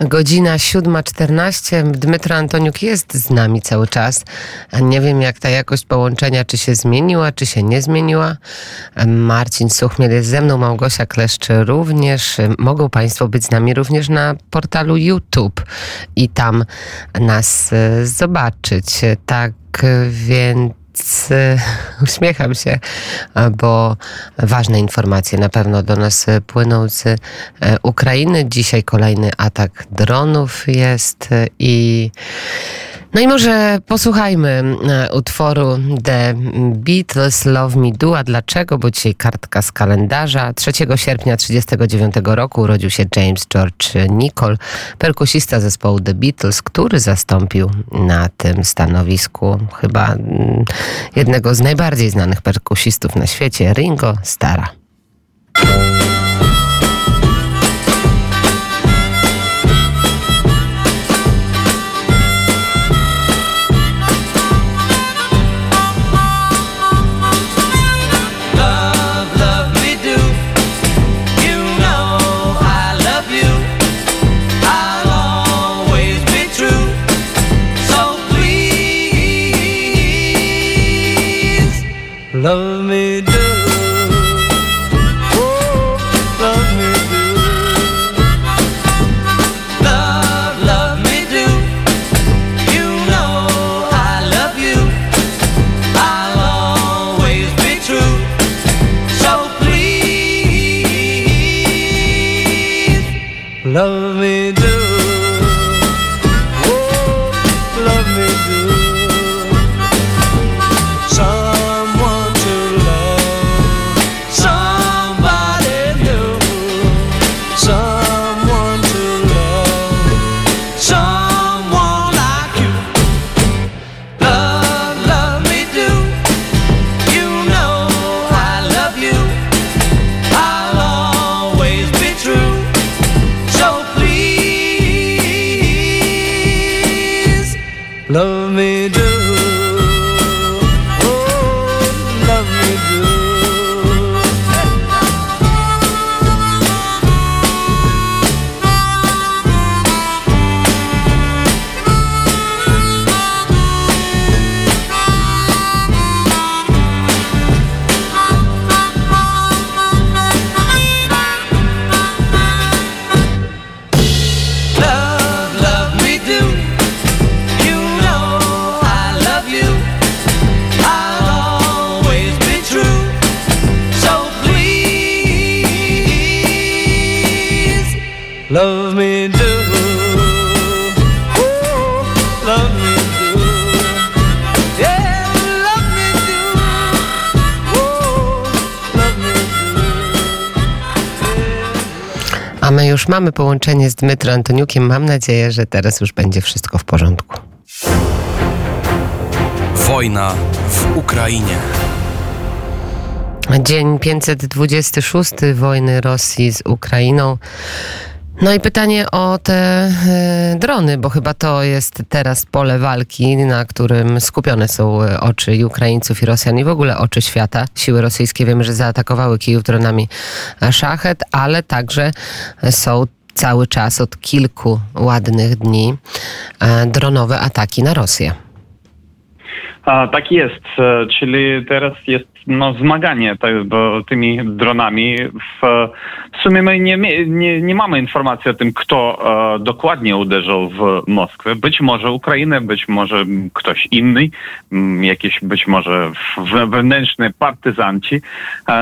Godzina 7.14. Dmytro Antoniuk jest z nami cały czas. Nie wiem, jak ta jakość połączenia, czy się zmieniła, czy się nie zmieniła. Marcin Suchmiel jest ze mną, Małgosia Kleszcz również. Mogą Państwo być z nami również na portalu YouTube i tam nas e, zobaczyć. Tak więc uśmiecham się, bo ważne informacje na pewno do nas płyną z e, Ukrainy. Dzisiaj kolejny atak dronów jest i no i może posłuchajmy e, utworu The Beatles Love Me Do. A dlaczego? Bo dzisiaj kartka z kalendarza. 3 sierpnia 1939 roku urodził się James George Nicol, perkusista zespołu The Beatles, który zastąpił na tym stanowisku chyba mm, jednego z najbardziej znanych perkusistów na świecie, Ringo Starra. Love me do. My już mamy połączenie z Dmytro Antoniukiem. Mam nadzieję, że teraz już będzie wszystko w porządku. Wojna w Ukrainie. Dzień 526 wojny Rosji z Ukrainą. No i pytanie o te e, drony, bo chyba to jest teraz pole walki, na którym skupione są e, oczy i Ukraińców i Rosjan i w ogóle oczy świata. Siły rosyjskie wiemy, że zaatakowały Kijów dronami Szachet, ale także są cały czas od kilku ładnych dni e, dronowe ataki na Rosję. A, tak jest, e, czyli teraz jest no, zmaganie tymi dronami. W, w sumie my nie, nie, nie mamy informacji o tym, kto e, dokładnie uderzył w Moskwę. Być może Ukrainę, być może ktoś inny, m, jakieś być może wewnętrzne partyzanci, e,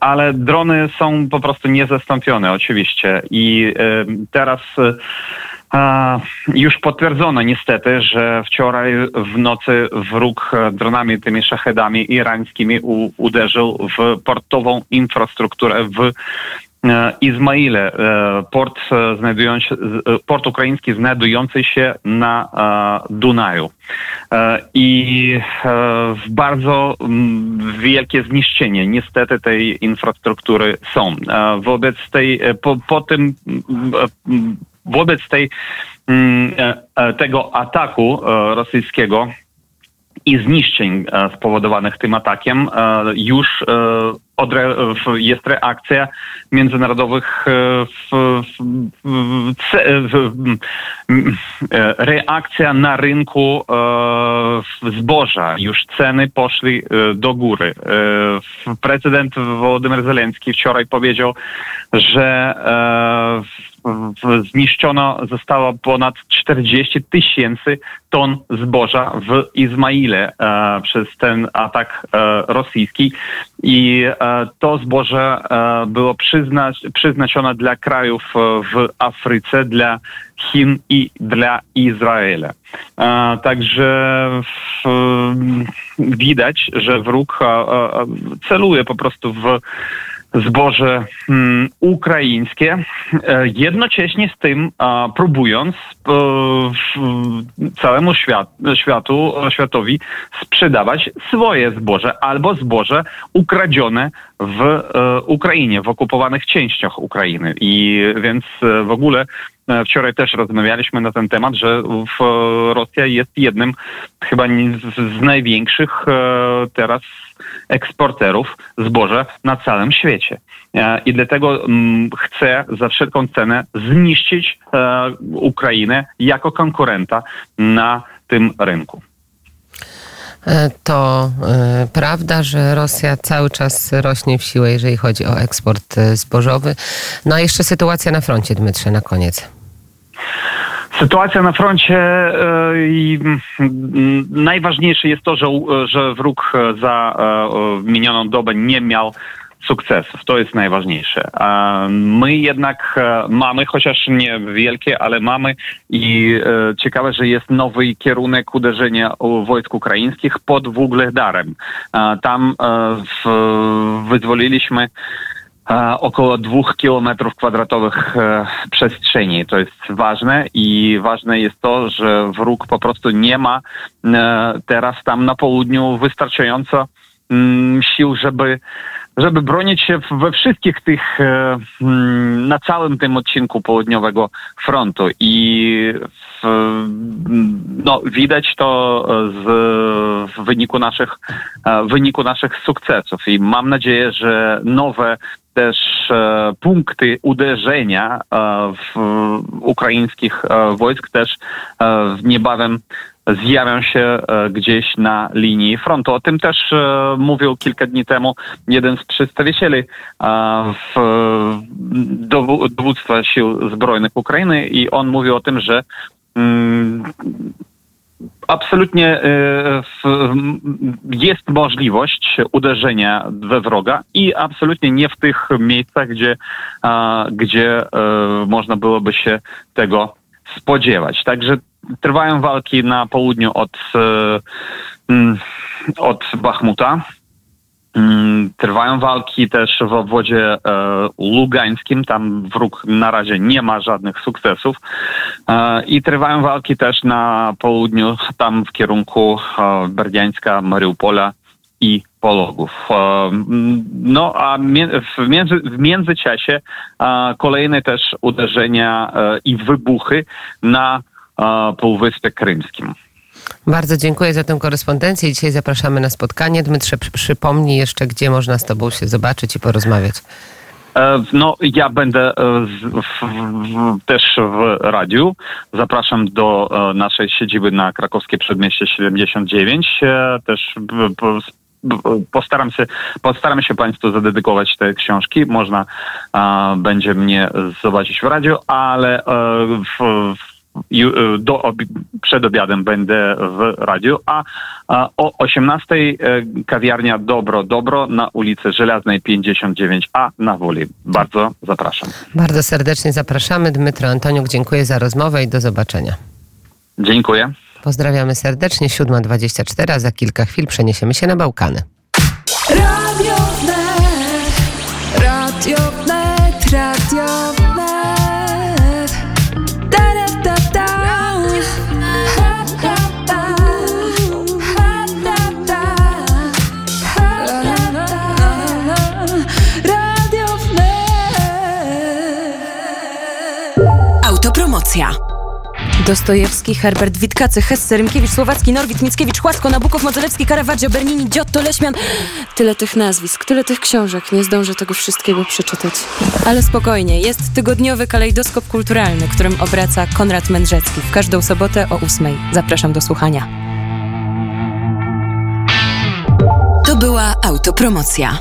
ale drony są po prostu niezastąpione oczywiście i e, teraz e, Już potwierdzono niestety, że wczoraj w nocy wróg e, dronami, tymi szachedami irańskimi uderzył w portową infrastrukturę w e, Izmaile, e, port, znajdujący, port ukraiński znajdujący się na Dunaju. I bardzo wielkie zniszczenie niestety tej infrastruktury są. Wobec tej, po, po tym wobec tej, mm, e, e, tego ataku e, rosyjskiego i zniszczeń spowodowanych tym atakiem już odre, jest reakcja międzynarodowych e, w, w, w, e, reakcja na rynku e, zboża. Już ceny poszli do góry. Prezydent Wołodymyr Zelenski wczoraj powiedział, że zniszczono zostało ponad 40 tysięcy ton zboża w Izmaile przez ten atak rosyjski i to zboże e, było przyznać, dla krajów e, w Afryce, dla Chin i dla Izraela. E, także w, widać, że wróg e, e, celuje po prostu w zboże mm, ukraińskie, e, jednocześnie z tym e, próbując e, całemu świat, światu, światowi sprzedawać swoje zboże albo zboże ukradzione w e, Ukrainie, w okupowanych częściach Ukrainy. I więc e, w ogóle e, wczoraj też rozmawialiśmy na ten temat, że Rosja jest jednym chyba z, największych e, teraz eksporterów zboża na całym świecie. E, I dlatego mm, chce za wszelką cenę zniszczyć e, Ukrainę jako konkurenta na tym rynku. E, To e, prawda, że Rosja cały czas rośnie w siłę, jeżeli chodzi o eksport e, zbożowy. No a jeszcze sytuacja na froncie, Dmytrze, na koniec. Sytuacja na froncie e, i mm, najważniejsze jest to, że, że wróg e, za e, minioną dobę nie miał sukcesów. To jest najważniejsze. My jednak mamy, chociaż nie wielkie, ale mamy i ciekawe, że jest nowy kierunek uderzenia wojsk ukraińskich pod Wugledarem. Tam wyzwoliliśmy około dwóch kilometrów kwadratowych e, przestrzeni. To jest ważne i ważne jest to, że wróg po prostu nie ma e, teraz tam na południu wystarczająco mm, sił, żeby żeby bronić się we wszystkich tych, e, mm, na całym tym odcinku południowego frontu. I w, no, widać to z w wyniku naszych, e, w wyniku naszych sukcesów. I mam nadzieję, że nowe też e, punkty uderzenia e, w ukraińskich e, wojsk też e, niebawem zjawią się e, gdzieś na linii frontu. O tym też e, mówił kilka dni temu jeden z przedstawicieli e, w, dowództwa sił zbrojnych Ukrainy i on mówił o tym, że mm, absolutnie jest możliwość uderzenia we wroga i absolutnie nie w tych miejscach, gdzie, gdzie można byłoby się tego spodziewać. Także trwają walki na południu od, e, mm, od Bachmuta. Mm, Trwają walki też w obwodzie e, lugańskim, tam wróg na razie nie ma żadnych sukcesów. E, I trwają walki też na południu, tam w kierunku Berdiańska, Mariupola i Pologów. No a w, między, w międzyczasie kolejne też uderzenia i wybuchy na Półwyspie Krymskim. Bardzo dziękuję za tę korespondencję. Dzisiaj zapraszamy na spotkanie. Dmytrze, przy- przypomnij jeszcze, gdzie można z Tobą się zobaczyć i porozmawiać. E, No, ja będę e, z, w, w, też w radiu. Zapraszam do e, naszej siedziby na krakowskie przedmieście 79. E, Też postaram się, postaram się Państwu zadedykować te książki. Można będzie mnie zobaczyć w radiu, ale w, w do, obi- przed obiadem będę w radiu, a, a o 18 kawiarnia Dobro Dobro na ulicy Żelaznej 59A na Woli. Bardzo zapraszam. Bardzo serdecznie zapraszamy. Dmytro Antoniuk, dziękuję za rozmowę i do zobaczenia. Dziękuję. Pozdrawiamy serdecznie. 7.24, a za kilka chwil przeniesiemy się na Bałkany. Radio Wnet, Radio Wnet, Radio Wnet. Autopromocja. Dostojewski, Herbert Witkacy, Hesse, Rymkiewicz, Słowacki, Norwid, Mickiewicz, Chłacko, Nabukow, Modzelewski, Caravaggio, Bernini, Giotto, Leśmian. Tyle tych nazwisk, tyle tych książek. Nie zdążę tego wszystkiego przeczytać. Ale spokojnie, jest tygodniowy kalejdoskop kulturalny, którym obraca Konrad Mędrzecki. W każdą sobotę o ósmej. Zapraszam do słuchania. To była autopromocja.